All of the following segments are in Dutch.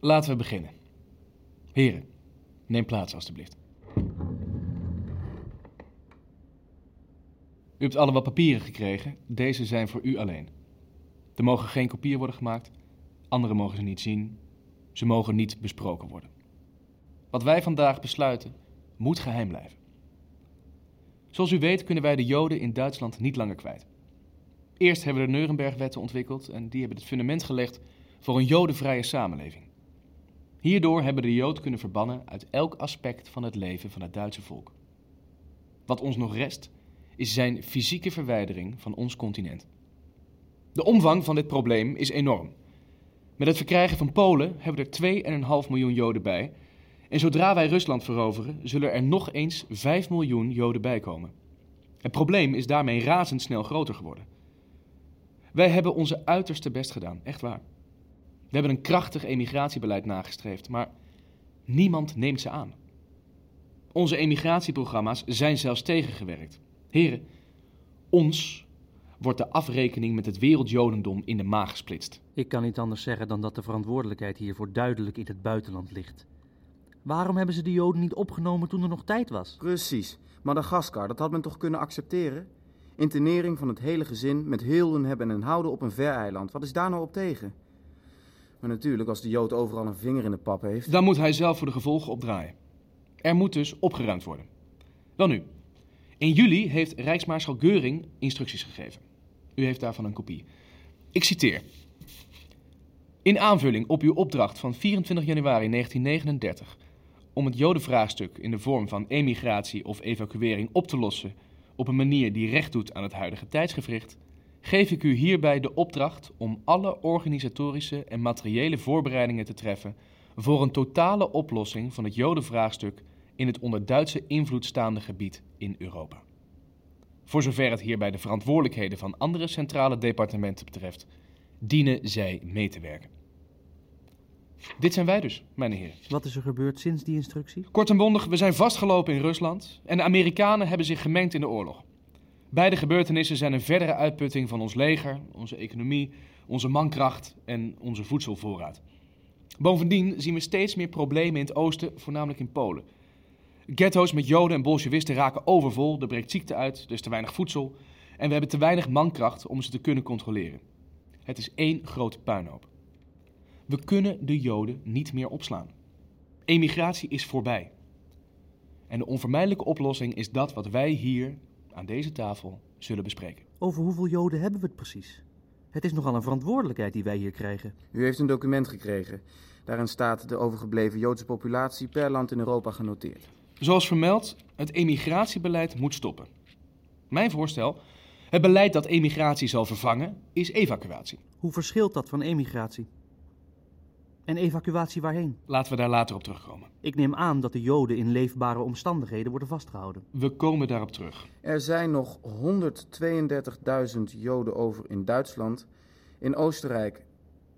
Laten we beginnen. Heren, neem plaats alstublieft. U hebt alle wat papieren gekregen. Deze zijn voor u alleen. Er mogen geen kopieën worden gemaakt. Anderen mogen ze niet zien. Ze mogen niet besproken worden. Wat wij vandaag besluiten, moet geheim blijven. Zoals u weet kunnen wij de Joden in Duitsland niet langer kwijt. Eerst hebben we de Nurembergwetten ontwikkeld en die hebben het fundament gelegd voor een Jodenvrije samenleving. Hierdoor hebben de Jood kunnen verbannen uit elk aspect van het leven van het Duitse volk. Wat ons nog rest, is zijn fysieke verwijdering van ons continent. De omvang van dit probleem is enorm. Met het verkrijgen van Polen hebben er 2,5 miljoen Joden bij. En zodra wij Rusland veroveren, zullen er nog eens 5 miljoen Joden bijkomen. Het probleem is daarmee razendsnel groter geworden. Wij hebben onze uiterste best gedaan, echt waar. We hebben een krachtig emigratiebeleid nagestreefd, maar niemand neemt ze aan. Onze emigratieprogramma's zijn zelfs tegengewerkt. Heren, ons wordt de afrekening met het wereldjodendom in de maag gesplitst. Ik kan niet anders zeggen dan dat de verantwoordelijkheid hiervoor duidelijk in het buitenland ligt. Waarom hebben ze de Joden niet opgenomen toen er nog tijd was? Precies. Madagaskar, dat had men toch kunnen accepteren? Internering van het hele gezin met heel hun hebben en houden op een vereiland. Wat is daar nou op tegen? Maar natuurlijk, als de Jood overal een vinger in de pap heeft. Dan moet hij zelf voor de gevolgen opdraaien. Er moet dus opgeruimd worden. Wel nu, in juli heeft Rijksmaarschal Geuring instructies gegeven. U heeft daarvan een kopie. Ik citeer. In aanvulling op uw opdracht van 24 januari 1939 om het Jodenvraagstuk in de vorm van emigratie of evacuering op te lossen op een manier die recht doet aan het huidige tijdsgevricht, geef ik u hierbij de opdracht om alle organisatorische en materiële voorbereidingen te treffen voor een totale oplossing van het Jodenvraagstuk in het onder Duitse invloed staande gebied in Europa. Voor zover het hierbij de verantwoordelijkheden van andere centrale departementen betreft, dienen zij mee te werken. Dit zijn wij dus, mijn heren. Wat is er gebeurd sinds die instructie? Kort en bondig, we zijn vastgelopen in Rusland en de Amerikanen hebben zich gemengd in de oorlog. Beide gebeurtenissen zijn een verdere uitputting van ons leger, onze economie, onze mankracht en onze voedselvoorraad. Bovendien zien we steeds meer problemen in het oosten, voornamelijk in Polen. Ghetto's met Joden en Bolshevisten raken overvol, er breekt ziekte uit, er is te weinig voedsel en we hebben te weinig mankracht om ze te kunnen controleren. Het is één grote puinhoop. We kunnen de Joden niet meer opslaan. Emigratie is voorbij. En de onvermijdelijke oplossing is dat wat wij hier aan deze tafel zullen bespreken. Over hoeveel Joden hebben we het precies? Het is nogal een verantwoordelijkheid die wij hier krijgen. U heeft een document gekregen. Daarin staat de overgebleven Joodse populatie per land in Europa genoteerd. Zoals vermeld, het emigratiebeleid moet stoppen. Mijn voorstel, het beleid dat emigratie zal vervangen, is evacuatie. Hoe verschilt dat van emigratie? En evacuatie waarheen? Laten we daar later op terugkomen. Ik neem aan dat de Joden in leefbare omstandigheden worden vastgehouden. We komen daarop terug. Er zijn nog 132.000 Joden over in Duitsland, in Oostenrijk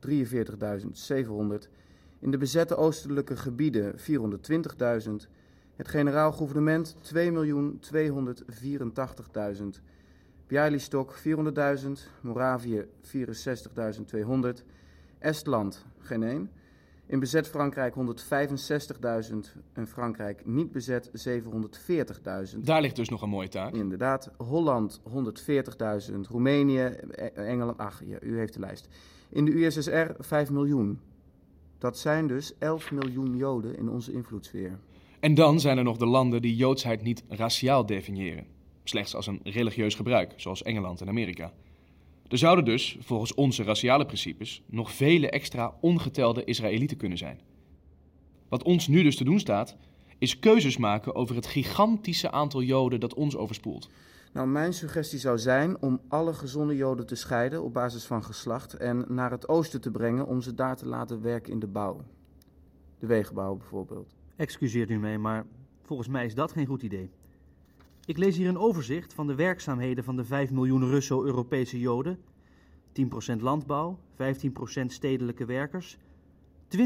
43.700, in de bezette oostelijke gebieden 420.000, het generaal gouvernement 2.284.000, Bialystok 400.000, Moravië 64.200, Estland geen één. In bezet Frankrijk 165.000 en Frankrijk niet bezet 740.000. Daar ligt dus nog een mooie taak. Inderdaad. Holland 140.000, Roemenië, E- Engeland, ach, ja, u heeft de lijst. In de USSR 5 miljoen. Dat zijn dus 11 miljoen Joden in onze invloedssfeer. En dan zijn er nog de landen die joodsheid niet raciaal definiëren. Slechts als een religieus gebruik, zoals Engeland en Amerika. Er zouden dus, volgens onze raciale principes, nog vele extra ongetelde Israëlieten kunnen zijn. Wat ons nu dus te doen staat, is keuzes maken over het gigantische aantal Joden dat ons overspoelt. Nou, mijn suggestie zou zijn om alle gezonde Joden te scheiden op basis van geslacht en naar het oosten te brengen om ze daar te laten werken in de bouw. De wegenbouw bijvoorbeeld. Excuseert u mij, maar volgens mij is dat geen goed idee. Ik lees hier een overzicht van de werkzaamheden van de 5 miljoen Russo-Europese Joden. 10% landbouw, 15% stedelijke werkers, 20%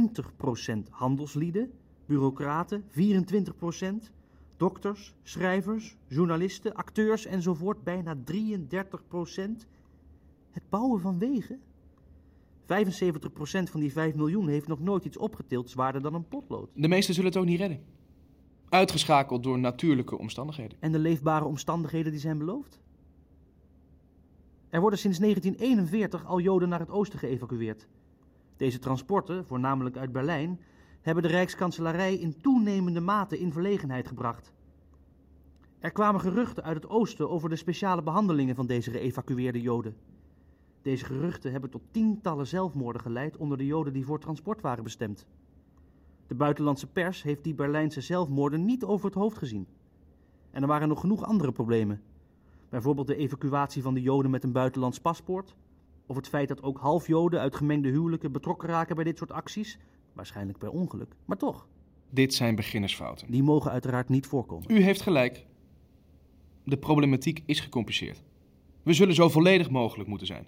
handelslieden, bureaucraten, 24%, dokters, schrijvers, journalisten, acteurs enzovoort, bijna 33%. Het bouwen van wegen, 75% van die 5 miljoen heeft nog nooit iets opgetild zwaarder dan een potlood. De meesten zullen het ook niet redden. Uitgeschakeld door natuurlijke omstandigheden. En de leefbare omstandigheden die zijn beloofd? Er worden sinds 1941 al Joden naar het oosten geëvacueerd. Deze transporten, voornamelijk uit Berlijn, hebben de Rijkskanselarij in toenemende mate in verlegenheid gebracht. Er kwamen geruchten uit het oosten over de speciale behandelingen van deze geëvacueerde Joden. Deze geruchten hebben tot tientallen zelfmoorden geleid onder de Joden die voor transport waren bestemd. De buitenlandse pers heeft die Berlijnse zelfmoorden niet over het hoofd gezien. En er waren nog genoeg andere problemen. Bijvoorbeeld de evacuatie van de Joden met een buitenlands paspoort. Of het feit dat ook half-Joden uit gemengde huwelijken betrokken raken bij dit soort acties. Waarschijnlijk per ongeluk, maar toch. Dit zijn beginnersfouten. Die mogen uiteraard niet voorkomen. U heeft gelijk. De problematiek is gecompliceerd. We zullen zo volledig mogelijk moeten zijn.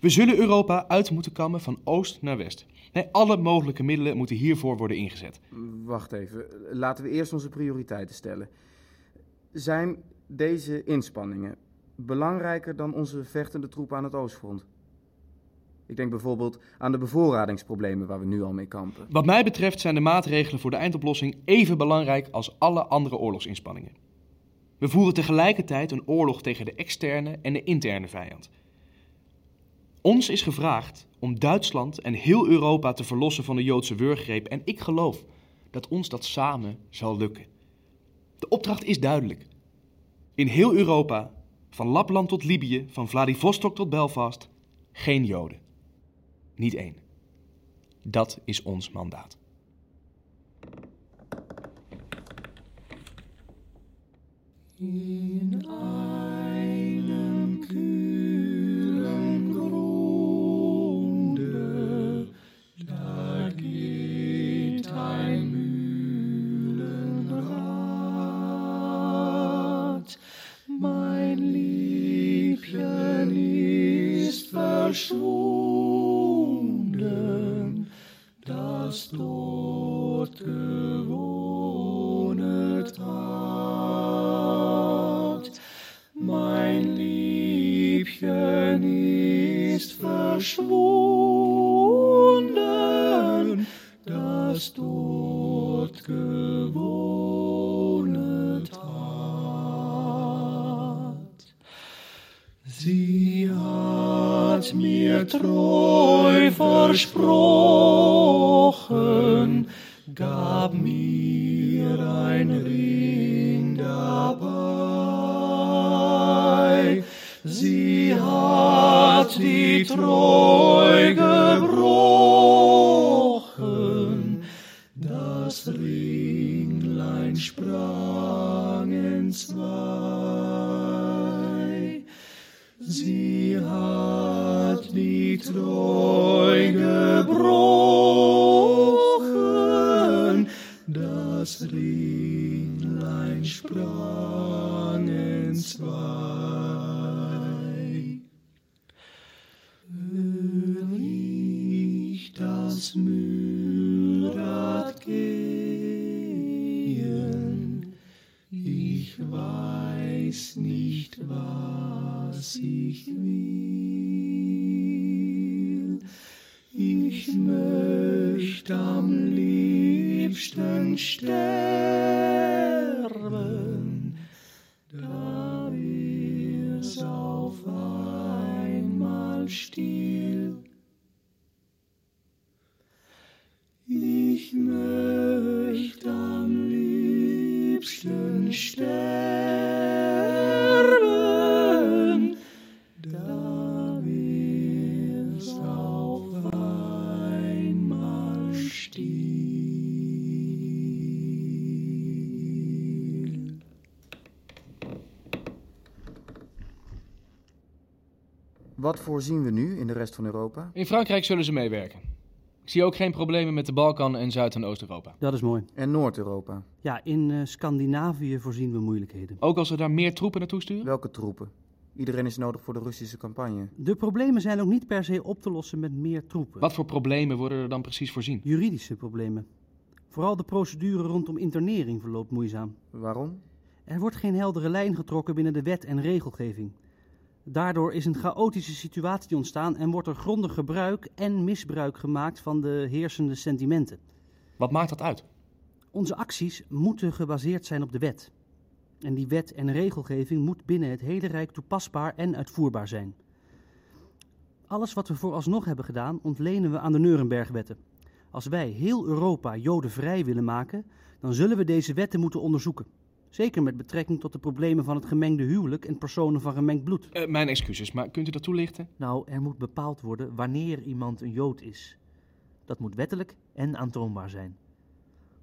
We zullen Europa uit moeten kammen van oost naar west. Nee, alle mogelijke middelen moeten hiervoor worden ingezet. Wacht even, laten we eerst onze prioriteiten stellen. Zijn deze inspanningen belangrijker dan onze vechtende troepen aan het oostfront? Ik denk bijvoorbeeld aan de bevoorradingsproblemen waar we nu al mee kampen. Wat mij betreft zijn de maatregelen voor de eindoplossing even belangrijk als alle andere oorlogsinspanningen. We voeren tegelijkertijd een oorlog tegen de externe en de interne vijand. Ons is gevraagd om Duitsland en heel Europa te verlossen van de Joodse wurggreep en ik geloof dat ons dat samen zal lukken. De opdracht is duidelijk. In heel Europa, van Lapland tot Libië, van Vladivostok tot Belfast, geen Joden. Niet één. Dat is ons mandaat. In 树 mir treu versprochen, gab mir ein Ring dabei. Sie hat die Treu gebrochen, das Ringlein sprang entzwei. Sie die Treu Wat voorzien we nu in de rest van Europa? In Frankrijk zullen ze meewerken. Ik zie ook geen problemen met de Balkan en Zuid- en Oost-Europa. Dat is mooi. En Noord-Europa? Ja, in eh, Scandinavië voorzien we moeilijkheden. Ook als we daar meer troepen naartoe sturen? Welke troepen? Iedereen is nodig voor de Russische campagne. De problemen zijn ook niet per se op te lossen met meer troepen. Wat voor problemen worden er dan precies voorzien? Juridische problemen. Vooral de procedure rondom internering verloopt moeizaam. Waarom? Er wordt geen heldere lijn getrokken binnen de wet en regelgeving. Daardoor is een chaotische situatie ontstaan en wordt er grondig gebruik en misbruik gemaakt van de heersende sentimenten. Wat maakt dat uit? Onze acties moeten gebaseerd zijn op de wet. En die wet en regelgeving moet binnen het hele Rijk toepasbaar en uitvoerbaar zijn. Alles wat we vooralsnog hebben gedaan, ontlenen we aan de Nurembergwetten. Als wij heel Europa jodenvrij willen maken, dan zullen we deze wetten moeten onderzoeken. Zeker met betrekking tot de problemen van het gemengde huwelijk en personen van gemengd bloed. Eh, mijn excuses, maar kunt u dat toelichten? Nou, er moet bepaald worden wanneer iemand een Jood is. Dat moet wettelijk en aantoonbaar zijn.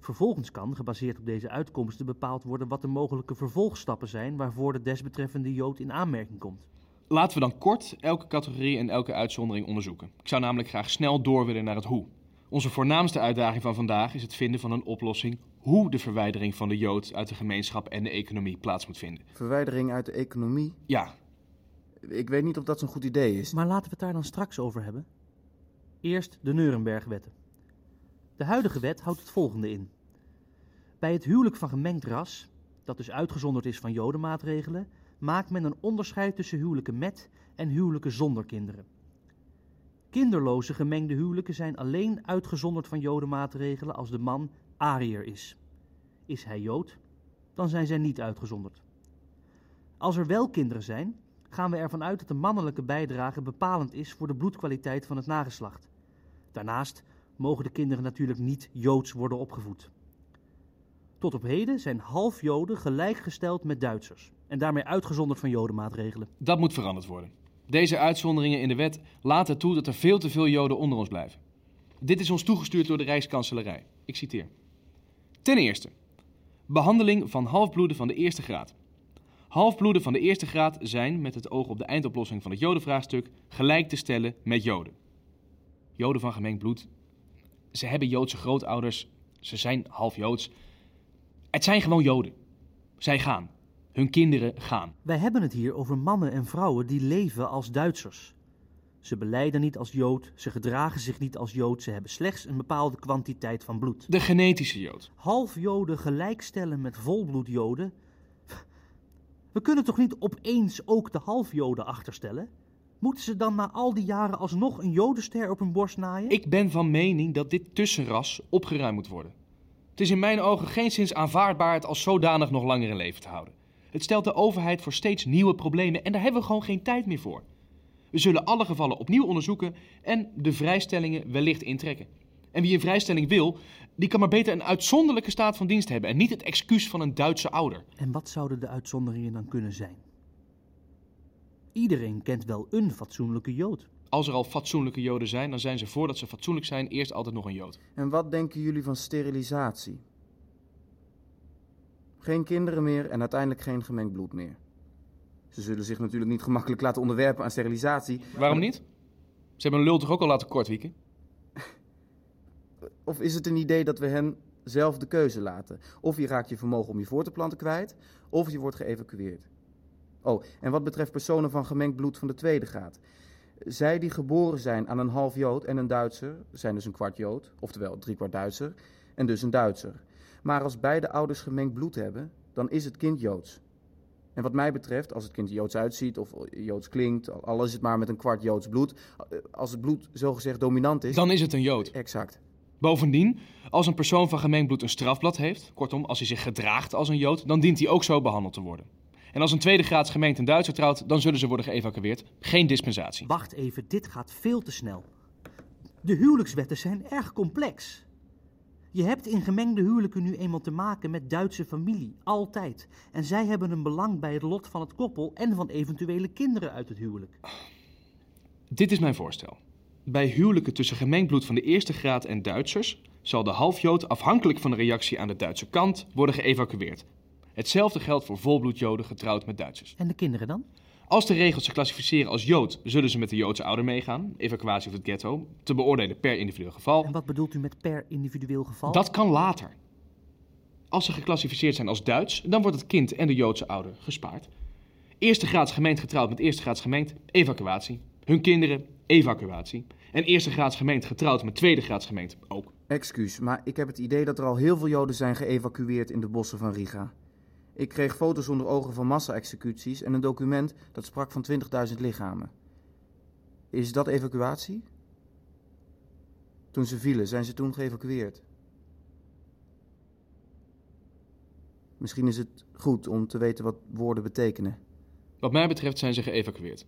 Vervolgens kan, gebaseerd op deze uitkomsten, bepaald worden wat de mogelijke vervolgstappen zijn waarvoor de desbetreffende Jood in aanmerking komt. Laten we dan kort elke categorie en elke uitzondering onderzoeken. Ik zou namelijk graag snel door willen naar het hoe. Onze voornaamste uitdaging van vandaag is het vinden van een oplossing hoe de verwijdering van de Jood uit de gemeenschap en de economie plaats moet vinden. Verwijdering uit de economie. Ja, Ik weet niet of dat zo'n goed idee is. Maar laten we het daar dan straks over hebben. Eerst de Nurembergwetten. De huidige wet houdt het volgende in. Bij het huwelijk van gemengd ras, dat dus uitgezonderd is van jodenmaatregelen, maakt men een onderscheid tussen huwelijken met en huwelijken zonder kinderen. Kinderloze gemengde huwelijken zijn alleen uitgezonderd van jodenmaatregelen als de man Ariër is. Is hij Jood, dan zijn zij niet uitgezonderd. Als er wel kinderen zijn, gaan we ervan uit dat de mannelijke bijdrage bepalend is voor de bloedkwaliteit van het nageslacht. Daarnaast mogen de kinderen natuurlijk niet Joods worden opgevoed. Tot op heden zijn half Joden gelijkgesteld met Duitsers en daarmee uitgezonderd van Jodenmaatregelen. dat moet veranderd worden. Deze uitzonderingen in de wet laten toe dat er veel te veel Joden onder ons blijven. Dit is ons toegestuurd door de Rijkskanselarij. Ik citeer. Ten eerste, behandeling van halfbloeden van de eerste graad. Halfbloeden van de eerste graad zijn, met het oog op de eindoplossing van het Jodenvraagstuk, gelijk te stellen met Joden. Joden van gemengd bloed, ze hebben Joodse grootouders, ze zijn half Joods. Het zijn gewoon Joden. Zij gaan. Hun kinderen gaan. Wij hebben het hier over mannen en vrouwen die leven als Duitsers. Ze beleiden niet als Jood, ze gedragen zich niet als Jood, ze hebben slechts een bepaalde kwantiteit van bloed. De genetische Jood. half Joden gelijkstellen met volbloed Joden? We kunnen toch niet opeens ook de half Joden achterstellen? Moeten ze dan na al die jaren alsnog een Jodenster op hun borst naaien? Ik ben van mening dat dit tussenras opgeruimd moet worden. Het is in mijn ogen geen zins aanvaardbaar het als zodanig nog langer in leven te houden. Het stelt de overheid voor steeds nieuwe problemen en daar hebben we gewoon geen tijd meer voor. We zullen alle gevallen opnieuw onderzoeken en de vrijstellingen wellicht intrekken. En wie een vrijstelling wil, die kan maar beter een uitzonderlijke staat van dienst hebben en niet het excuus van een Duitse ouder. En wat zouden de uitzonderingen dan kunnen zijn? Iedereen kent wel een fatsoenlijke Jood. Als er al fatsoenlijke Joden zijn, dan zijn ze voordat ze fatsoenlijk zijn eerst altijd nog een Jood. En wat denken jullie van sterilisatie? Geen kinderen meer en uiteindelijk geen gemengd bloed meer. Ze zullen zich natuurlijk niet gemakkelijk laten onderwerpen aan sterilisatie. Waarom niet? Ze hebben een lul toch ook al laten kortwieken? Of is het een idee dat we hen zelf de keuze laten? Of je raakt je vermogen om je voor te planten kwijt, of je wordt geëvacueerd. Oh, en wat betreft personen van gemengd bloed van de tweede graad. Zij die geboren zijn aan een half Jood en een Duitser, zijn dus een kwart Jood, oftewel drie kwart Duitser, en dus een Duitser. Maar als beide ouders gemengd bloed hebben, dan is het kind Joods. En wat mij betreft, als het kind Joods uitziet of Joods klinkt, al is het maar met een kwart Joods bloed, als het bloed zogezegd dominant is. Dan is het een Jood. Exact. Bovendien, als een persoon van gemengd bloed een strafblad heeft, kortom, als hij zich gedraagt als een Jood, dan dient hij ook zo behandeld te worden. En als een tweede graads gemeente een Duitser trouwt, dan zullen ze worden geëvacueerd. Geen dispensatie. Wacht even, dit gaat veel te snel. De huwelijkswetten zijn erg complex. Je hebt in gemengde huwelijken nu eenmaal te maken met Duitse familie, altijd. En zij hebben een belang bij het lot van het koppel en van eventuele kinderen uit het huwelijk. Dit is mijn voorstel. Bij huwelijken tussen gemengd bloed van de eerste graad en Duitsers zal de halfjood afhankelijk van de reactie aan de Duitse kant worden geëvacueerd. Hetzelfde geldt voor volbloedjoden getrouwd met Duitsers. En de kinderen dan? Als de regels ze klassificeren als Jood, zullen ze met de Joodse ouder meegaan, evacuatie of het ghetto, te beoordelen per individueel geval. En wat bedoelt u met per individueel geval? Dat kan later. Als ze geclassificeerd zijn als Duits, dan wordt het kind en de Joodse ouder gespaard. Eerste graads gemeend getrouwd met eerste graads gemeend, evacuatie. Hun kinderen, evacuatie. En eerste graads gemeend getrouwd met tweede graads gemeend, ook. Excuus, maar ik heb het idee dat er al heel veel Joden zijn geëvacueerd in de bossen van Riga. Ik kreeg foto's onder ogen van massa-executies en een document dat sprak van 20.000 lichamen. Is dat evacuatie? Toen ze vielen, zijn ze toen geëvacueerd? Misschien is het goed om te weten wat woorden betekenen. Wat mij betreft zijn ze geëvacueerd.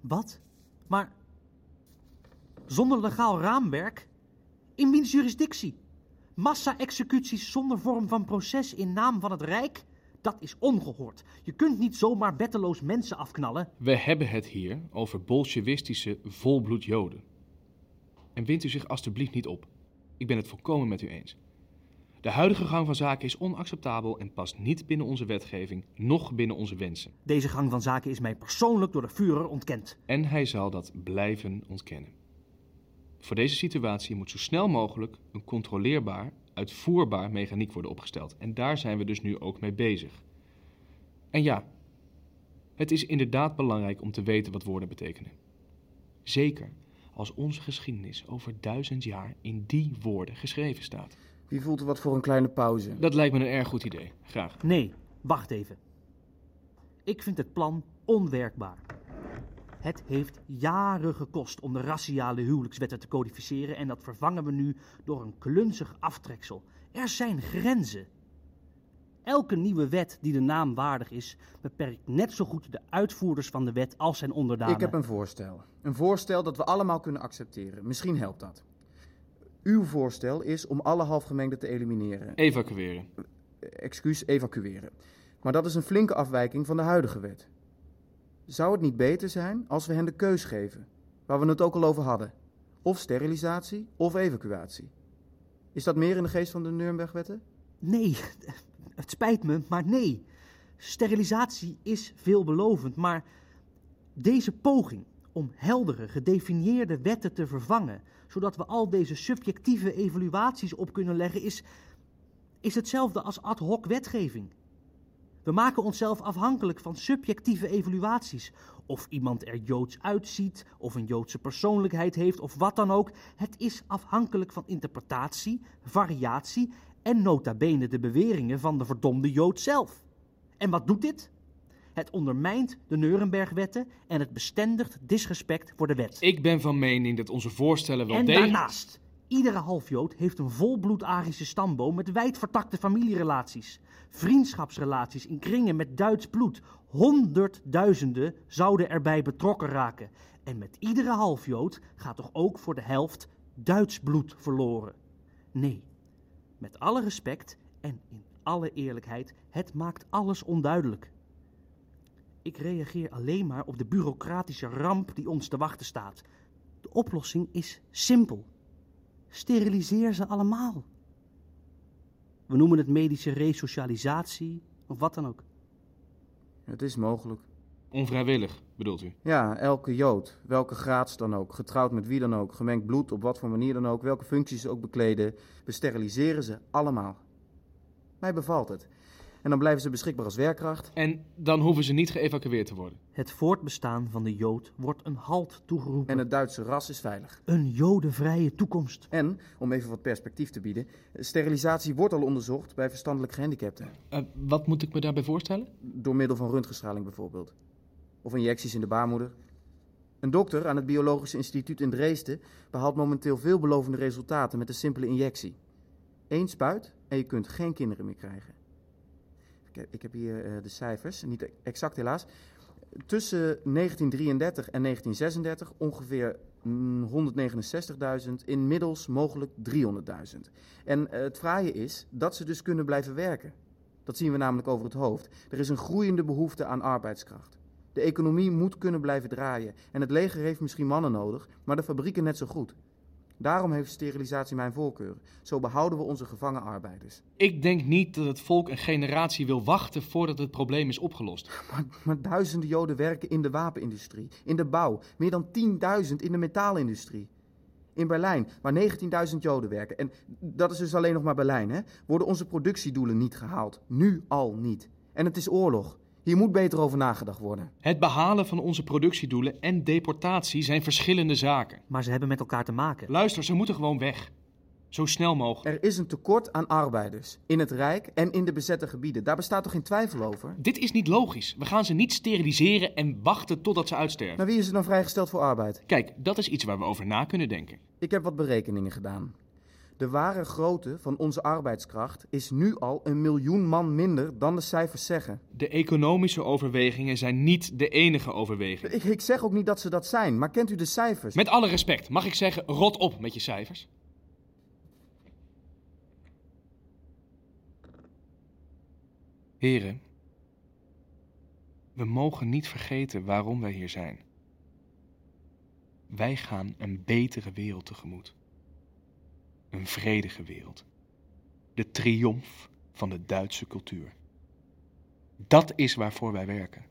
Wat? Maar zonder legaal raamwerk? In wiens jurisdictie? Massa-executies zonder vorm van proces in naam van het Rijk? Dat is ongehoord. Je kunt niet zomaar betteloos mensen afknallen. We hebben het hier over bolsjewistische volbloed Joden. En wint u zich alstublieft niet op. Ik ben het volkomen met u eens. De huidige gang van zaken is onacceptabel en past niet binnen onze wetgeving, noch binnen onze wensen. Deze gang van zaken is mij persoonlijk door de Führer ontkend. En hij zal dat blijven ontkennen. Voor deze situatie moet zo snel mogelijk een controleerbaar, uitvoerbaar mechaniek worden opgesteld. En daar zijn we dus nu ook mee bezig. En ja, het is inderdaad belangrijk om te weten wat woorden betekenen. Zeker als onze geschiedenis over duizend jaar in die woorden geschreven staat. Wie voelt er wat voor een kleine pauze? Dat lijkt me een erg goed idee. Graag. Nee, wacht even. Ik vind het plan onwerkbaar. Het heeft jaren gekost om de raciale huwelijkswetten te codificeren en dat vervangen we nu door een klunzig aftreksel. Er zijn grenzen. Elke nieuwe wet die de naam waardig is, beperkt net zo goed de uitvoerders van de wet als zijn onderdanen. Ik heb een voorstel. Een voorstel dat we allemaal kunnen accepteren. Misschien helpt dat. Uw voorstel is om alle halfgemengden te elimineren. Evacueren. Excuus, evacueren. Maar dat is een flinke afwijking van de huidige wet. Zou het niet beter zijn als we hen de keus geven, waar we het ook al over hadden? Of sterilisatie of evacuatie. Is dat meer in de geest van de Nurembergwetten? Nee, het spijt me, maar nee. Sterilisatie is veelbelovend, maar deze poging om heldere, gedefinieerde wetten te vervangen, zodat we al deze subjectieve evaluaties op kunnen leggen, is, is hetzelfde als ad hoc wetgeving. We maken onszelf afhankelijk van subjectieve evaluaties. Of iemand er joods uitziet, of een joodse persoonlijkheid heeft, of wat dan ook. Het is afhankelijk van interpretatie, variatie en nota bene de beweringen van de verdomde jood zelf. En wat doet dit? Het ondermijnt de Nurembergwetten en het bestendigt disrespect voor de wet. Ik ben van mening dat onze voorstellen wel En degelijk... daarnaast, iedere halfjood heeft een volbloed-Arische stamboom met wijd vertakte familierelaties. Vriendschapsrelaties in kringen met Duits bloed. Honderdduizenden zouden erbij betrokken raken. En met iedere halfjood gaat toch ook voor de helft Duits bloed verloren. Nee, met alle respect en in alle eerlijkheid, het maakt alles onduidelijk. Ik reageer alleen maar op de bureaucratische ramp die ons te wachten staat. De oplossing is simpel. Steriliseer ze allemaal. We noemen het medische resocialisatie of wat dan ook. Het is mogelijk. Onvrijwillig, bedoelt u? Ja, elke Jood, welke graads dan ook, getrouwd met wie dan ook, gemengd bloed, op wat voor manier dan ook, welke functies ze ook bekleden, we steriliseren ze allemaal. Mij bevalt het. En dan blijven ze beschikbaar als werkkracht. En dan hoeven ze niet geëvacueerd te worden. Het voortbestaan van de Jood wordt een halt toegeroepen. En het Duitse ras is veilig. Een jodenvrije toekomst. En, om even wat perspectief te bieden, sterilisatie wordt al onderzocht bij verstandelijk gehandicapten. Eh, wat moet ik me daarbij voorstellen? Door middel van röntgenstraling bijvoorbeeld. Of injecties in de baarmoeder. Een dokter aan het Biologische Instituut in Dresden behaalt momenteel veelbelovende resultaten met een simpele injectie. Eén spuit en je kunt geen kinderen meer krijgen. Ik heb, hier eh, de cijfers, niet exact helaas. Tussen 1933 en 1936 ongeveer mm, 169.000, inmiddels mogelijk 300.000. En eh, het fraaie is dat ze dus kunnen blijven werken. Dat zien we namelijk over het hoofd. Er is een groeiende behoefte aan arbeidskracht. De economie moet kunnen blijven draaien. En het leger heeft misschien mannen nodig, maar de fabrieken net zo goed. Daarom heeft sterilisatie mijn voorkeur. Zo behouden we onze gevangen arbeiders. Ik denk niet dat het volk een generatie wil wachten voordat het probleem is opgelost. Maar, maar duizenden Joden werken in de wapenindustrie, in de bouw, meer dan 10.000 in de metaalindustrie. In Berlijn, waar 19.000 Joden werken, en dat is dus alleen nog maar Berlijn, hè, worden onze productiedoelen niet gehaald. Nu al niet. En het is oorlog. Hier moet beter over nagedacht worden. Het behalen van onze productiedoelen en deportatie zijn verschillende zaken. Maar ze hebben met elkaar te maken. Luister, ze moeten gewoon weg. Zo snel mogelijk. Er is een tekort aan arbeiders. In het Rijk en in de bezette gebieden. Daar bestaat toch geen twijfel over? Dit is niet logisch. We gaan ze niet steriliseren en wachten totdat ze uitsterven. Maar wie is er dan vrijgesteld voor arbeid? Kijk, dat is iets waar we over na kunnen denken. Ik heb wat berekeningen gedaan. De ware grootte van onze arbeidskracht is nu al een miljoen man minder dan de cijfers zeggen. De economische overwegingen zijn niet de enige overweging. Ik, ik zeg ook niet dat ze dat zijn, maar kent u de cijfers? Met alle respect, mag ik zeggen, rot op met je cijfers. Heren, we mogen niet vergeten waarom wij hier zijn. Wij gaan een betere wereld tegemoet. Een vredige wereld. De triomf van de Duitse cultuur. Dat is waarvoor wij werken.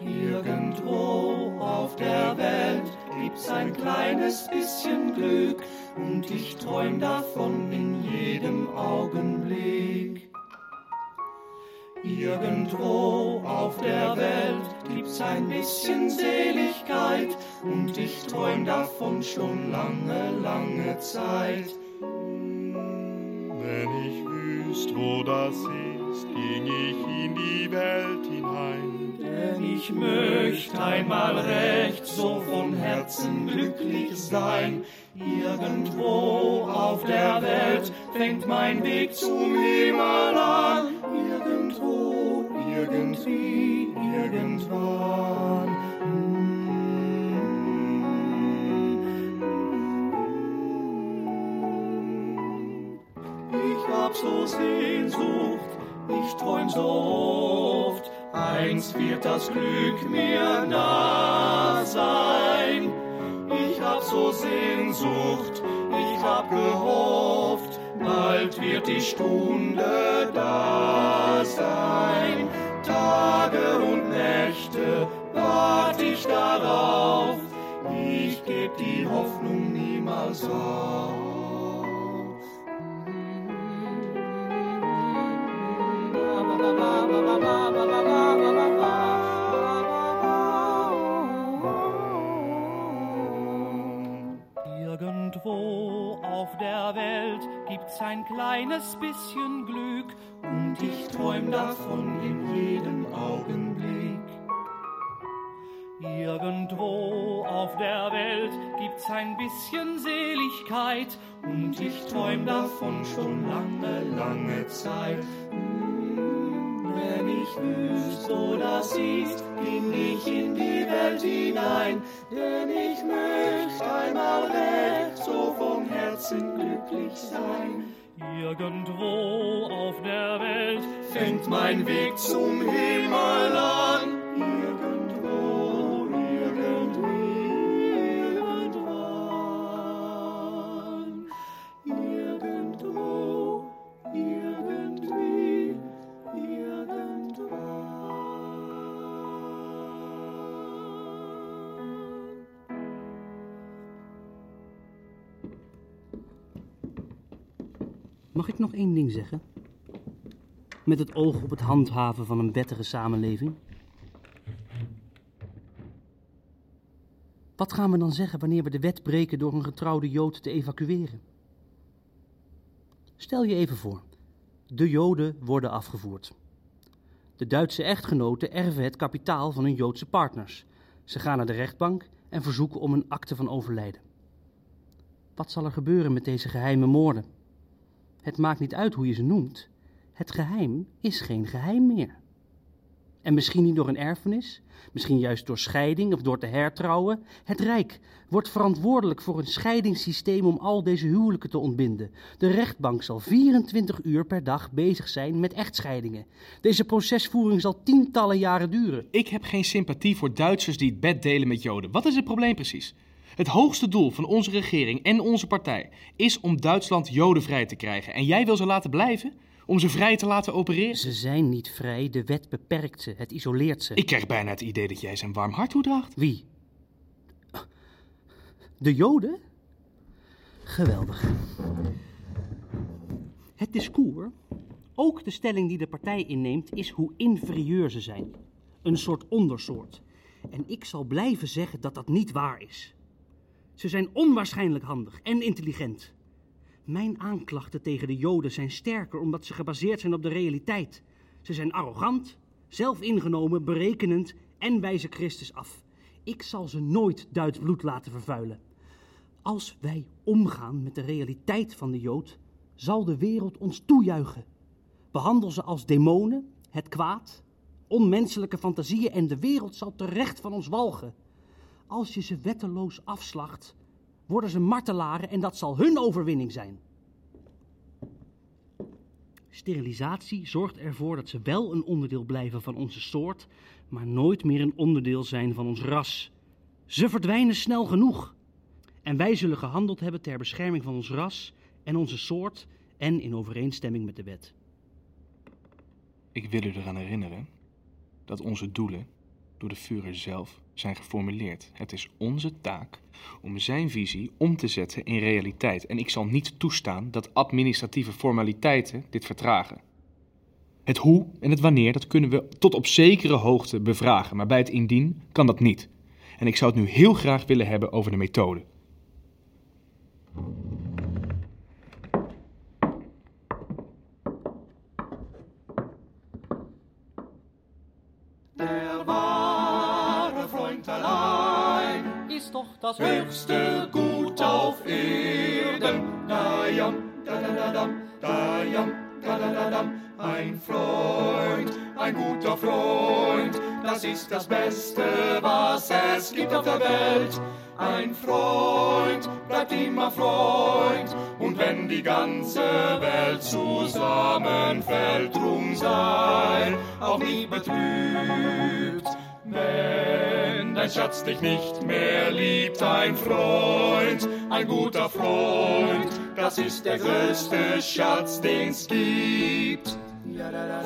Irgendwo auf der Welt gibt's ein kleines bisschen Glück und ich träum davon in jedem Augenblick. Irgendwo auf der Welt gibt's ein bisschen Seligkeit und ich träum davon schon lange, lange Zeit. Wenn ich wüsst, wo das ist, ging ich in die Welt hinein. Denn ich möchte einmal recht so von Herzen glücklich sein. Irgendwo auf der Welt fängt mein Weg zum Himmel an. Irgendwo, irgendwie, irgendwann. Ich hab so Sehnsucht, ich träum so oft. Einst wird das Glück mir nah sein. Ich hab so Sehnsucht, ich hab gehofft, bald wird die Stunde da sein. Tage und Nächte wart ich darauf, ich geb die Hoffnung niemals auf. Irgendwo auf der Welt gibt's ein kleines bisschen Glück und ich träum davon in jedem Augenblick. Irgendwo auf der Welt gibt's ein bisschen Seligkeit und ich träum davon schon lange, lange Zeit. Wenn ich wüsste, wo das ist, ging ich in die Welt hinein, denn ich möchte einmal recht so vom Herzen glücklich sein. Irgendwo auf der Welt Fängt mein Weg zum Himmel an. Mag ik nog één ding zeggen? Met het oog op het handhaven van een wettige samenleving. Wat gaan we dan zeggen wanneer we de wet breken door een getrouwde Jood te evacueren? Stel je even voor, de Joden worden afgevoerd. De Duitse echtgenoten erven het kapitaal van hun Joodse partners. Ze gaan naar de rechtbank en verzoeken om een akte van overlijden. Wat zal er gebeuren met deze geheime moorden? Het maakt niet uit hoe je ze noemt. Het geheim is geen geheim meer. En misschien niet door een erfenis, misschien juist door scheiding of door te hertrouwen. Het Rijk wordt verantwoordelijk voor een scheidingssysteem om al deze huwelijken te ontbinden. De rechtbank zal 24 uur per dag bezig zijn met echtscheidingen. Deze procesvoering zal tientallen jaren duren. Ik heb geen sympathie voor Duitsers die het bed delen met Joden. Wat is het probleem precies? Het hoogste doel van onze regering en onze partij is om Duitsland jodenvrij te krijgen. En jij wil ze laten blijven? Om ze vrij te laten opereren? Ze zijn niet vrij, de wet beperkt ze, het isoleert ze. Ik krijg bijna het idee dat jij ze een warm hart toedraagt. Wie? De Joden? Geweldig. Het discours, ook de stelling die de partij inneemt, is hoe inferieur ze zijn. een soort ondersoort. En ik zal blijven zeggen dat dat niet waar is. Ze zijn onwaarschijnlijk handig en intelligent. Mijn aanklachten tegen de Joden zijn sterker omdat ze gebaseerd zijn op de realiteit. Ze zijn arrogant, zelfingenomen, berekenend en wijzen Christus af. Ik zal ze nooit Duits bloed laten vervuilen. Als wij omgaan met de realiteit van de Jood, zal de wereld ons toejuichen. Behandel ze als demonen, het kwaad, onmenselijke fantasieën en de wereld zal terecht van ons walgen. Als je ze wetteloos afslacht, worden ze martelaren en dat zal hun overwinning zijn. Sterilisatie zorgt ervoor dat ze wel een onderdeel blijven van onze soort, maar nooit meer een onderdeel zijn van ons ras. Ze verdwijnen snel genoeg. En wij zullen gehandeld hebben ter bescherming van ons ras en onze soort en in overeenstemming met de wet. Ik wil u eraan herinneren dat onze doelen door de Führer zelf zijn geformuleerd. Het is onze taak om zijn visie om te zetten in realiteit. En ik zal niet toestaan dat administratieve formaliteiten dit vertragen. Het hoe en het wanneer, dat kunnen we tot op zekere hoogte bevragen, maar bij het indien kan dat niet. En ik zou het nu heel graag willen hebben over de methode. Das Beste, was es gibt auf der Welt. Ein Freund bleibt immer Freund, und wenn die ganze Welt zusammenfällt, drum sei auch nie betrübt. Wenn dein Schatz dich nicht mehr liebt, ein Freund, ein guter Freund, das ist der größte Schatz, den's gibt.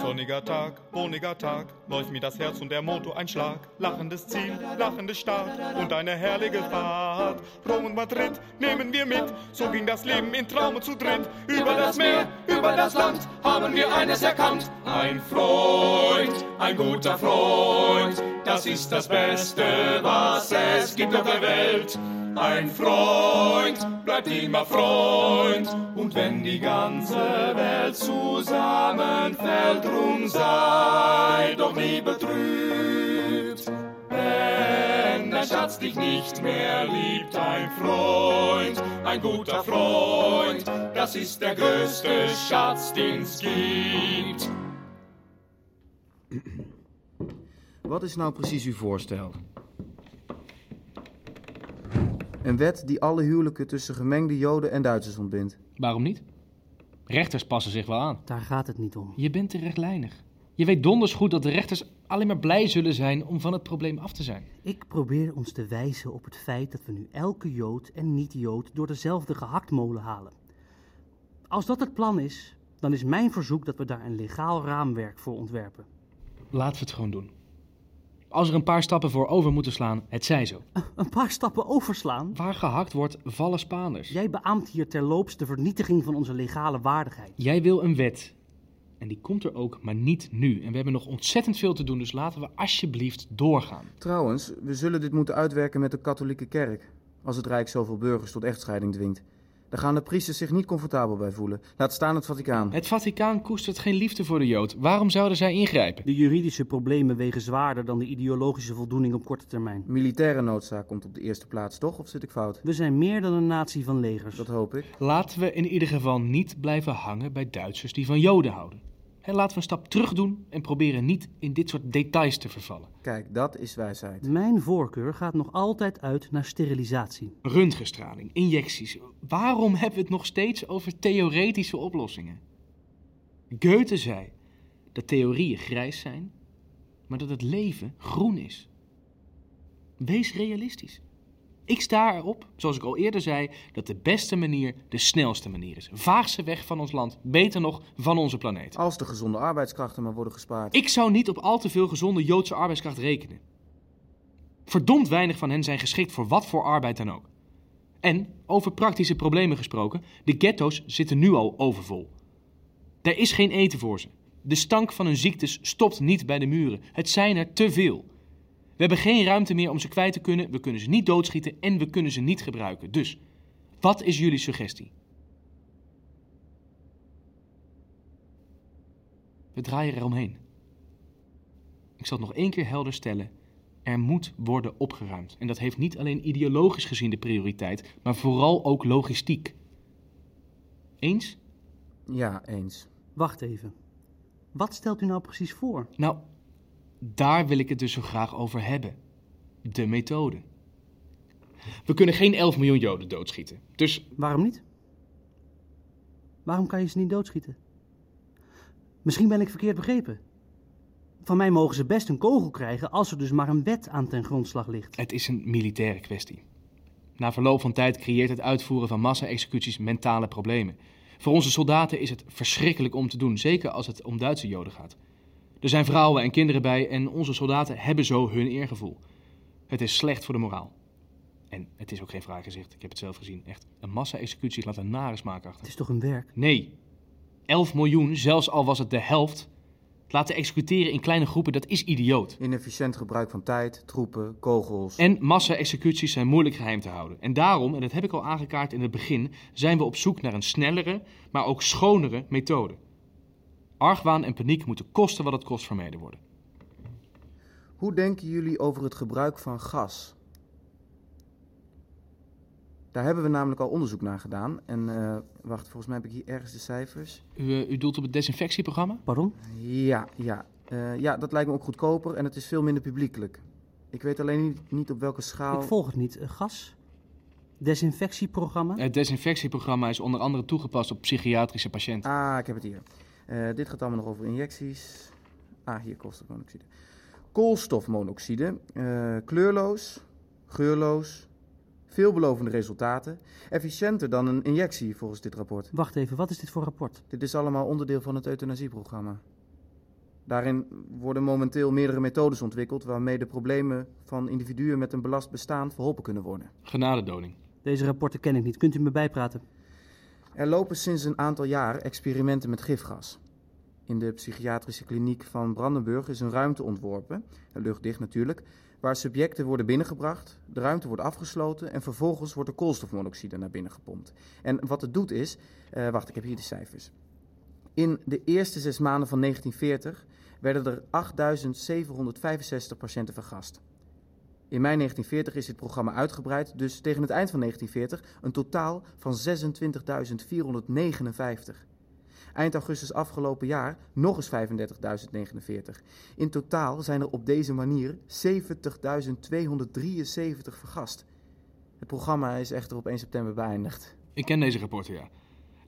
Sonniger Tag, wohniger Tag, läuft mir das Herz und der Motor ein Schlag. Lachendes Ziel, lachende Stadt und eine herrliche Fahrt. Rom und Madrid nehmen wir mit, so ging das Leben in Traume zu dritt. Über das Meer, über das Land haben wir eines erkannt. Ein Freund, ein guter Freund, das ist das Beste, was es gibt auf der Welt. Ein Freund bleibt immer Freund, und wenn die ganze Welt zusammenfällt, drum sei doch nie betrübt. Wenn der Schatz dich nicht mehr liebt, ein Freund, ein guter Freund, das ist der größte Schatz, den's gibt. Wat is nou precies uw voorstel? Een wet die alle huwelijken tussen gemengde Joden en Duitsers ontbindt. Waarom niet? Rechters passen zich wel aan. Daar gaat het niet om. Je bent te rechtlijnig. Je weet donders goed dat de rechters alleen maar blij zullen zijn om van het probleem af te zijn. Ik probeer ons te wijzen op het feit dat we nu elke Jood en niet-Jood door dezelfde gehaktmolen halen. Als dat het plan is, dan is mijn verzoek dat we daar een legaal raamwerk voor ontwerpen. Laten we het gewoon doen. Als er een paar stappen voor over moeten slaan, het zij zo. Een paar stappen overslaan? Waar gehakt wordt, vallen Spaanders. Jij beaamt hier terloops de vernietiging van onze legale waardigheid. Jij wil een wet. En die komt er ook, maar niet nu. En we hebben nog ontzettend veel te doen, dus laten we alsjeblieft doorgaan. Trouwens, we zullen dit moeten uitwerken met de katholieke kerk. Als het Rijk zoveel burgers tot echtscheiding dwingt. Daar gaan de priesters zich niet comfortabel bij voelen. Laat staan het Vaticaan. Het Vaticaan koestert geen liefde voor de Jood. Waarom zouden zij ingrijpen? De juridische problemen wegen zwaarder dan de ideologische voldoening op korte termijn. Militaire noodzaak komt op de eerste plaats, toch? Of zit ik fout? We zijn meer dan een natie van legers. Dat hoop ik. Laten we in ieder geval niet blijven hangen bij Duitsers die van Joden houden. En laten we een stap terug doen en proberen niet in dit soort details te vervallen. Kijk, dat is wijsheid. Mijn voorkeur gaat nog altijd uit naar sterilisatie. Röntgenstraling, injecties. Waarom hebben we het nog steeds over theoretische oplossingen? Goethe zei dat theorieën grijs zijn, maar dat het leven groen is. Wees realistisch. Ik sta erop, zoals ik al eerder zei, dat de beste manier de snelste manier is. Vaag ze weg van ons land, beter nog van onze planeet. Als de gezonde arbeidskrachten maar worden gespaard. Ik zou niet op al te veel gezonde Joodse arbeidskracht rekenen. Verdomd weinig van hen zijn geschikt voor wat voor arbeid dan ook. En, over praktische problemen gesproken, de ghetto's zitten nu al overvol. Er is geen eten voor ze. De stank van hun ziektes stopt niet bij de muren. Het zijn er te veel. We hebben geen ruimte meer om ze kwijt te kunnen, we kunnen ze niet doodschieten en we kunnen ze niet gebruiken. Dus, wat is jullie suggestie? We draaien eromheen. Ik zal het nog één keer helder stellen. Er moet worden opgeruimd. En dat heeft niet alleen ideologisch gezien de prioriteit, maar vooral ook logistiek. Eens? Ja, eens. Wacht even. Wat stelt u nou precies voor? Nou, daar wil ik het dus zo graag over hebben. De methode. We kunnen geen 11 miljoen Joden doodschieten. Dus Waarom niet? Waarom kan je ze niet doodschieten? Misschien ben ik verkeerd begrepen. Van mij mogen ze best een kogel krijgen als er dus maar een wet aan ten grondslag ligt. het is een militaire kwestie. Na verloop van tijd creëert het uitvoeren van massa-executies mentale problemen. Voor onze soldaten is het verschrikkelijk om te doen, zeker als het om Duitse Joden gaat. Er zijn vrouwen en kinderen bij en onze soldaten hebben zo hun eergevoel. Het is slecht voor de moraal. En het is ook geen vraaggezicht, ik heb het zelf gezien. Echt, een massa-executie laat een nare smaak achter. Het is toch een werk? Nee. 11 miljoen, zelfs al was het de helft, laten executeren in kleine groepen, dat is idioot. Inefficiënt gebruik van tijd, troepen, kogels. En massa-executies zijn moeilijk geheim te houden. En daarom, en dat heb ik al aangekaart in het begin, zijn we op zoek naar een snellere, maar ook schonere methode. Argwaan en paniek moeten kosten wat het kost vermeden worden. Hoe denken jullie over het gebruik van gas? Daar hebben we namelijk al onderzoek naar gedaan. En eh, wacht, volgens mij heb ik hier ergens de cijfers. U, eh, u doelt op het desinfectieprogramma? Pardon? Ja, ja. Eh, ja, dat lijkt me ook goedkoper en het is veel minder publiekelijk. Ik weet alleen niet, niet op welke schaal. Ik volg het niet. Gas? Desinfectieprogramma? Het desinfectieprogramma is onder andere toegepast op psychiatrische patiënten. Ah, ik heb het hier. Eh, dit gaat allemaal nog over injecties. Ah, hier koolstofmonoxide. Koolstofmonoxide, eh, kleurloos, geurloos, veelbelovende resultaten. Efficiënter dan een injectie volgens dit rapport. Wacht even, wat is dit voor rapport? Dit is allemaal onderdeel van het euthanasieprogramma. Daarin worden momenteel meerdere methodes ontwikkeld waarmee de problemen van individuen met een belast bestaan verholpen kunnen worden. Genadedoding. Deze rapporten ken ik niet. Kunt u me bijpraten? Er lopen sinds een aantal jaar experimenten met gifgas. In de psychiatrische kliniek van Brandenburg is een ruimte ontworpen, luchtdicht natuurlijk, waar subjecten worden binnengebracht, de ruimte wordt afgesloten en vervolgens wordt er koolstofmonoxide naar binnen gepompt. En wat het doet is, eh, wacht, ik heb hier de cijfers. In de eerste zes maanden van 1940 werden er 8.765 patiënten vergast. In mei 1940 is dit programma uitgebreid, dus tegen het eind van 1940 een totaal van 26.459. Eind augustus afgelopen jaar nog eens 35.049. In totaal zijn er op deze manier 70.273 vergast. Het programma is echter op 1 september beëindigd. Ik ken deze rapporten, ja.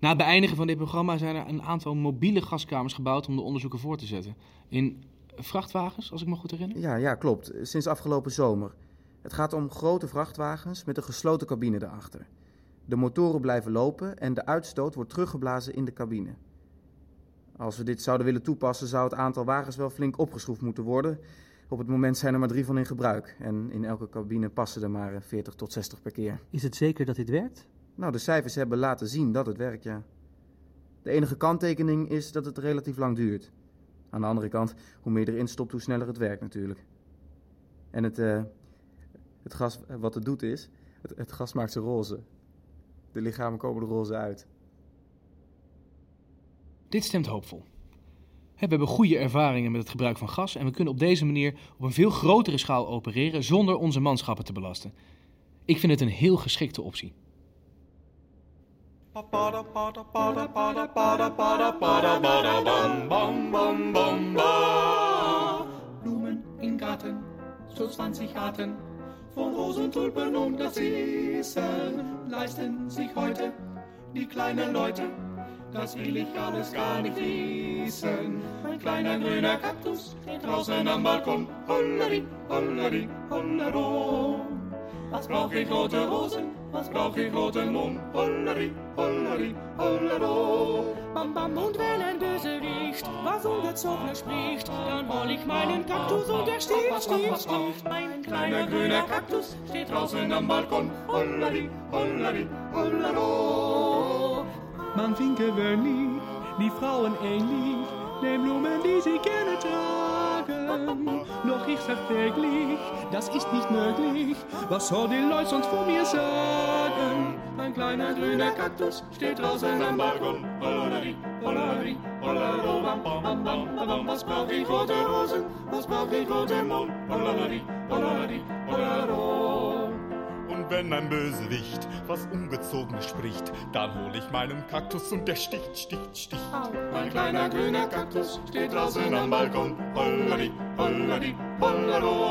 Na het beëindigen van dit programma zijn er een aantal mobiele gaskamers gebouwd om de onderzoeken voor te zetten. In vrachtwagens, als ik me goed herinner. Ja, ja, klopt. Sinds afgelopen zomer. Het gaat om grote vrachtwagens met een gesloten cabine erachter. De motoren blijven lopen en de uitstoot wordt teruggeblazen in de cabine. Als we dit zouden willen toepassen, zou het aantal wagens wel flink opgeschroefd moeten worden. Op het moment zijn er maar drie van in gebruik. En in elke cabine passen er maar 40 tot 60 per keer. Is het zeker dat dit werkt? Nou, de cijfers hebben laten zien dat het werkt, ja. De enige kanttekening is dat het relatief lang duurt. Aan de andere kant, hoe meer je erin stopt, hoe sneller het werkt natuurlijk. En het, eh, het gas, wat het doet is, het, gas maakt ze roze. De lichamen komen er roze uit. Dit stemt hoopvol. We hebben goede ervaringen met het gebruik van gas en we kunnen op deze manier op een veel grotere schaal opereren zonder onze manschappen te belasten. Ik vind het een heel geschikte optie. Blumen im Garten, so 20 Arten von Rosen, Tulpen und Narzissen leisten sich heute die kleinen Leute. Das will ich alles gar nicht wissen. Mein kleiner grüner Kaktus steht draußen am Balkon. Holleri, holleri, hollero. Was brauch ich rote Rosen? Was brauch ich roten Mond? Holleri, holleri, hollero. Bam bam und wenn ein Bösewicht was Ungezogenes spricht, dann hol ich meinen Kaktus und der sticht, sticht, sticht. Mein Kleiner grüner Kaktus steht draußen am Balkon. Holleri, holleri, hollero. Man we niet, die vrouwen één lief. den Blumen, die sie gerne tragen. Doch ich sag täglich, das ist nicht möglich. Was soll die Leute sonst von mir sagen? Ein kleiner grüner Kaktus steht draußen am Balkon. Hollerari, hollerari, hollero, bam, bam, bam, bam. Was brauch ich rote Rosen? Was brauch ich rote Mond? Hollerari, hollerari, hollero. Und wenn ein Bösewicht was Ungezogenes spricht, dann hol ich meinen Kaktus und der sticht, sticht, sticht. Ein kleiner grüner Kaktus steht draußen am Balkon. Bom, bom, bom.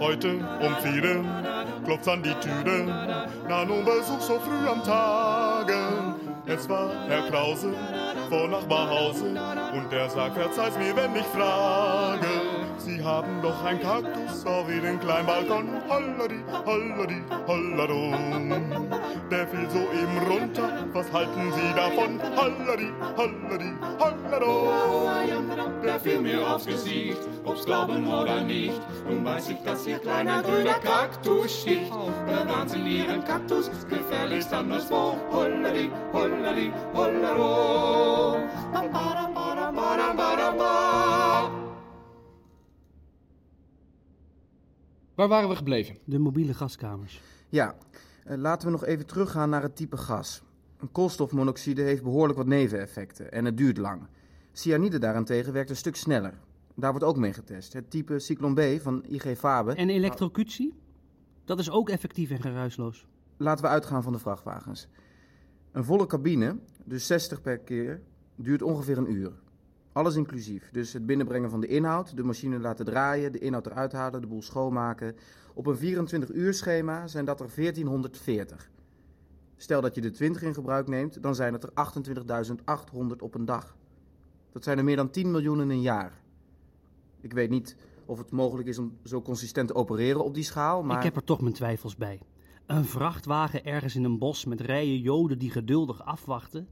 Heute um vier klopft's an die Türe. Na, nun Besuch so früh am Tage. Es war Herr Krause von Nachbarhause und der sagt, verzeih's mir, wenn ich frage. Sie haben doch ein Kaktus auf Ihren kleinen Balkon. Holladi, holladi, hollado. Der fiel so eben runter. Was halten Sie davon? Holladi, holladi, hollado. Der fiel mir aufs Gesicht, ob's glauben oder nicht. Nun weiß ich, dass ihr kleiner grüner Kaktus sticht. Bewahren Sie Ihren Kaktus, gefährlichst anderswo. Holladi, holladi, hollero. Bam, badam, badam, badam, badam, ba. Waar waren we gebleven? De mobiele gaskamers. Ja, eh, laten we nog even teruggaan naar het type gas. Een koolstofmonoxide heeft behoorlijk wat neveneffecten en het duurt lang. Cyanide daarentegen werkt een stuk sneller. Daar wordt ook mee getest. Het type Cyclon B van IG Fabe. En elektrocutie? Dat is ook effectief en geruisloos. Laten we uitgaan van de vrachtwagens. Een volle cabine, dus 60 per keer, duurt ongeveer een uur. Alles inclusief. Dus het binnenbrengen van de inhoud, de machine laten draaien, de inhoud eruit halen, de boel schoonmaken. Op een 24 uur schema zijn dat er 1440. Stel dat je de 20 in gebruik neemt, dan zijn het er 28.800 op een dag. Dat zijn er meer dan 10 miljoen in een jaar. Ik weet niet of het mogelijk is om zo consistent te opereren op die schaal, maar... Ik heb er toch mijn twijfels bij. Een vrachtwagen ergens in een bos met rijen joden die geduldig afwachten,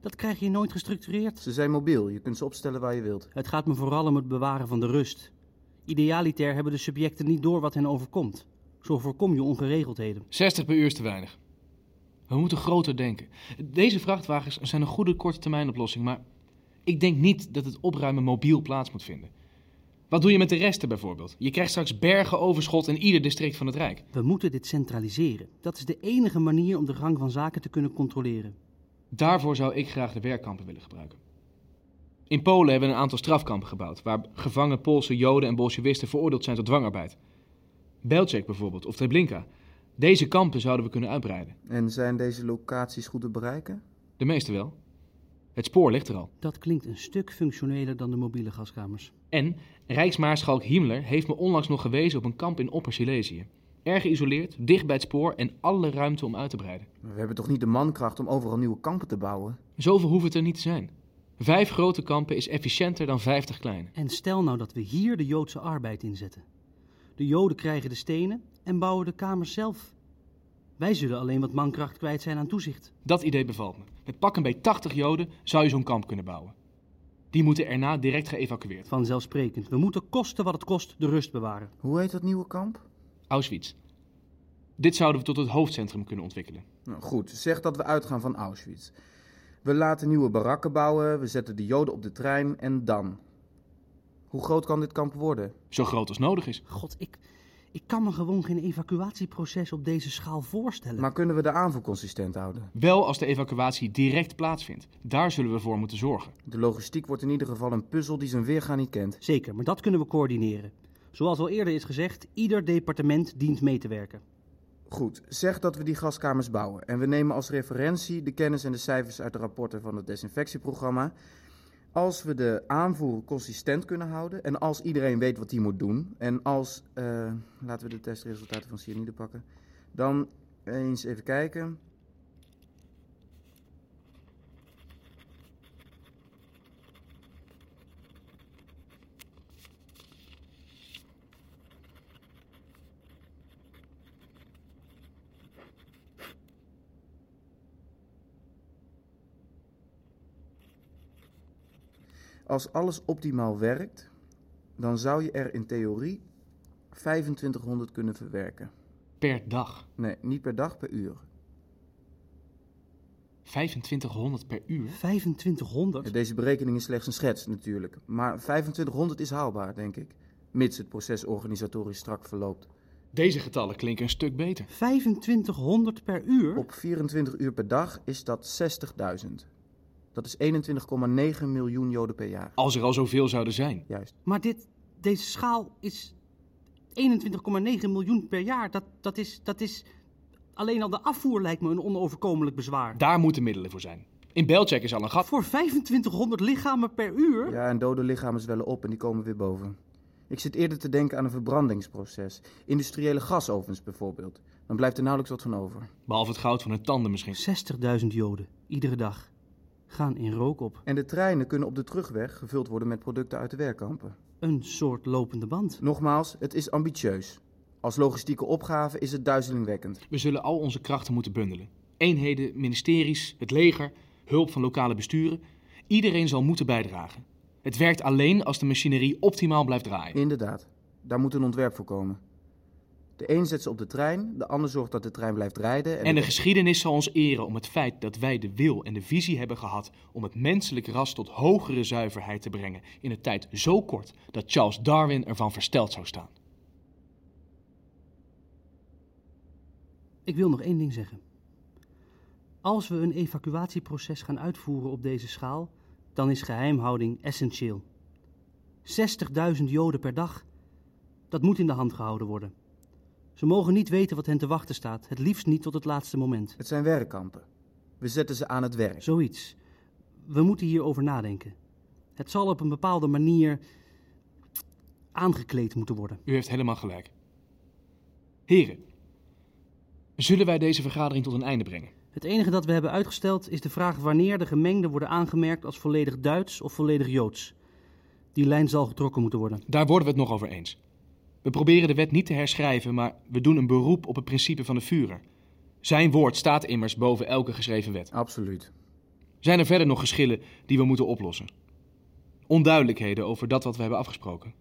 dat krijg je nooit gestructureerd. Ze zijn mobiel, je kunt ze opstellen waar je wilt. Het gaat me vooral om het bewaren van de rust. Idealiter hebben de subjecten niet door wat hen overkomt. Zo voorkom je ongeregeldheden. 60 per uur is te weinig. We moeten groter denken. Deze vrachtwagens zijn een goede korte termijn oplossing, maar ik denk niet dat het opruimen mobiel plaats moet vinden. Wat doe je met de resten bijvoorbeeld? Je krijgt straks bergen overschot in ieder district van het Rijk. We moeten dit centraliseren. Dat is de enige manier om de gang van zaken te kunnen controleren. Daarvoor zou ik graag de werkkampen willen gebruiken. In Polen hebben we een aantal strafkampen gebouwd, waar gevangen Poolse Joden en Bolshevisten veroordeeld zijn tot dwangarbeid. Belzec bijvoorbeeld, of Treblinka. Deze kampen zouden we kunnen uitbreiden. En zijn deze locaties goed te bereiken? De meeste wel. Het spoor ligt er al. Dat klinkt een stuk functioneler dan de mobiele gaskamers. En Rijksmaarschalk Himmler heeft me onlangs nog gewezen op een kamp in Opper-Silesië. Erg geïsoleerd, dicht bij het spoor en alle ruimte om uit te breiden. Maar we hebben toch niet de mankracht om overal nieuwe kampen te bouwen? Zoveel hoeft het er niet te zijn. Vijf grote kampen is efficiënter dan vijftig kleine. En stel nou dat we hier de Joodse arbeid inzetten. De Joden krijgen de stenen en bouwen de kamers zelf. Wij zullen alleen wat mankracht kwijt zijn aan toezicht. Dat idee bevalt me. Met pak een beetje 80 Joden zou je zo'n kamp kunnen bouwen. Die moeten erna direct geëvacueerd. Vanzelfsprekend. We moeten kosten wat het kost de rust bewaren. Hoe heet dat nieuwe kamp? Auschwitz. Dit zouden we tot het hoofdcentrum kunnen ontwikkelen. Nou, goed, zeg dat we uitgaan van Auschwitz. We laten nieuwe barakken bouwen, we zetten de Joden op de trein en dan? Hoe groot kan dit kamp worden? Zo groot als nodig is. God, ik, ik kan me gewoon geen evacuatieproces op deze schaal voorstellen. Maar kunnen we de aanvoer consistent houden? Wel als de evacuatie direct plaatsvindt. Daar zullen we voor moeten zorgen. De logistiek wordt in ieder geval een puzzel die zijn weerga niet kent. Zeker, maar dat kunnen we coördineren. Zoals al eerder is gezegd, ieder departement dient mee te werken. Goed, zeg dat we die gaskamers bouwen. En we nemen als referentie de kennis en de cijfers uit de rapporten van het desinfectieprogramma. Als we de aanvoer consistent kunnen houden en als iedereen weet wat hij moet doen en als, eh, laten we de testresultaten van cyanide pakken, dan eens even kijken. Als alles optimaal werkt, dan zou je er in theorie 2500 kunnen verwerken. Per dag. Nee, niet per dag, per uur. 2500 per uur? 2500? Deze berekening is slechts een schets natuurlijk. Maar 2500 is haalbaar, denk ik. Mits het proces organisatorisch strak verloopt. Deze getallen klinken een stuk beter. 2500 per uur? Op 24 uur per dag is dat 60.000. Dat is 21,9 miljoen Joden per jaar. Als er al zoveel zouden zijn. Juist. Maar dit, deze schaal is 21,9 miljoen per jaar. Dat, dat, is, dat is... Alleen al de afvoer lijkt me een onoverkomelijk bezwaar. Daar moeten middelen voor zijn. In Belcheck is al een gat. Voor 2500 lichamen per uur? Ja, en dode lichamen zwellen op en die komen weer boven. Ik zit eerder te denken aan een verbrandingsproces. Industriële gasovens bijvoorbeeld. Dan blijft er nauwelijks wat van over. Behalve het goud van hun tanden misschien. 60.000 Joden, iedere dag, gaan in rook op. En de treinen kunnen op de terugweg gevuld worden met producten uit de werkkampen. Een soort lopende band. Nogmaals, het is ambitieus. Als logistieke opgave is het duizelingwekkend. We zullen al onze krachten moeten bundelen. Eenheden, ministeries, het leger, hulp van lokale besturen. Iedereen zal moeten bijdragen. Het werkt alleen als de machinerie optimaal blijft draaien. Inderdaad, daar moet een ontwerp voor komen. De een zet ze op de trein, de ander zorgt dat de trein blijft rijden. En, En de de- geschiedenis zal ons eren om het feit dat wij de wil en de visie hebben gehad om het menselijk ras tot hogere zuiverheid te brengen in een tijd zo kort dat Charles Darwin ervan versteld zou staan. Ik wil nog één ding zeggen. Als we een evacuatieproces gaan uitvoeren op deze schaal, dan is geheimhouding essentieel. 60.000 Joden per dag, dat moet in de hand gehouden worden. Ze mogen niet weten wat hen te wachten staat, het liefst niet tot het laatste moment. Het zijn werkkampen. We zetten ze aan het werk. Zoiets. We moeten hierover nadenken. Het zal op een bepaalde manier aangekleed moeten worden. U heeft helemaal gelijk. Heren, zullen wij deze vergadering tot een einde brengen? Het enige dat we hebben uitgesteld is de vraag wanneer de gemengden worden aangemerkt als volledig Duits of volledig Joods. Die lijn zal getrokken moeten worden. Daar worden we het nog over eens. We proberen de wet niet te herschrijven, maar we doen een beroep op het principe van de Führer. Zijn woord staat immers boven elke geschreven wet. Absoluut. Zijn er verder nog geschillen die we moeten oplossen? Onduidelijkheden over dat wat we hebben afgesproken?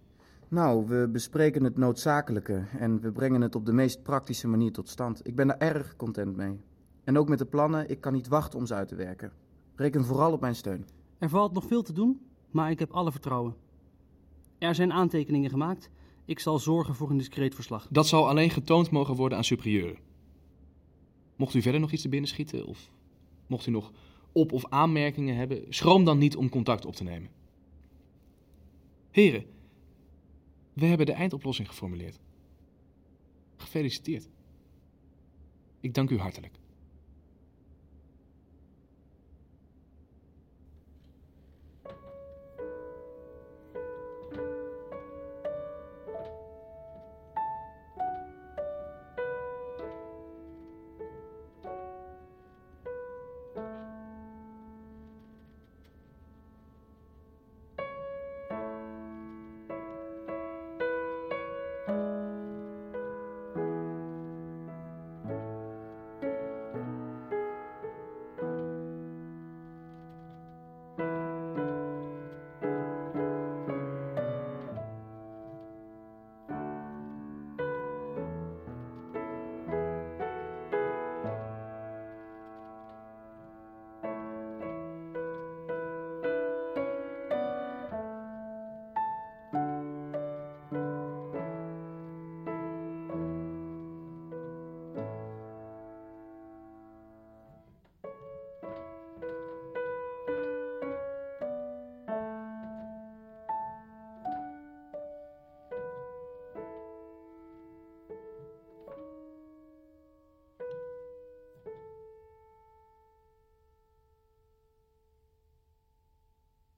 Nou, we bespreken het noodzakelijke en we brengen het op de meest praktische manier tot stand. Ik ben daar erg content mee. En ook met de plannen, ik kan niet wachten om ze uit te werken. Reken vooral op mijn steun. Er valt nog veel te doen, maar ik heb alle vertrouwen. Er zijn aantekeningen gemaakt. Ik zal zorgen voor een discreet verslag. Dat zal alleen getoond mogen worden aan superieuren. Mocht u verder nog iets te binnen schieten of mocht u nog op- of aanmerkingen hebben, schroom dan niet om contact op te nemen. Heren, we hebben de eindoplossing geformuleerd. Gefeliciteerd. Ik dank u hartelijk.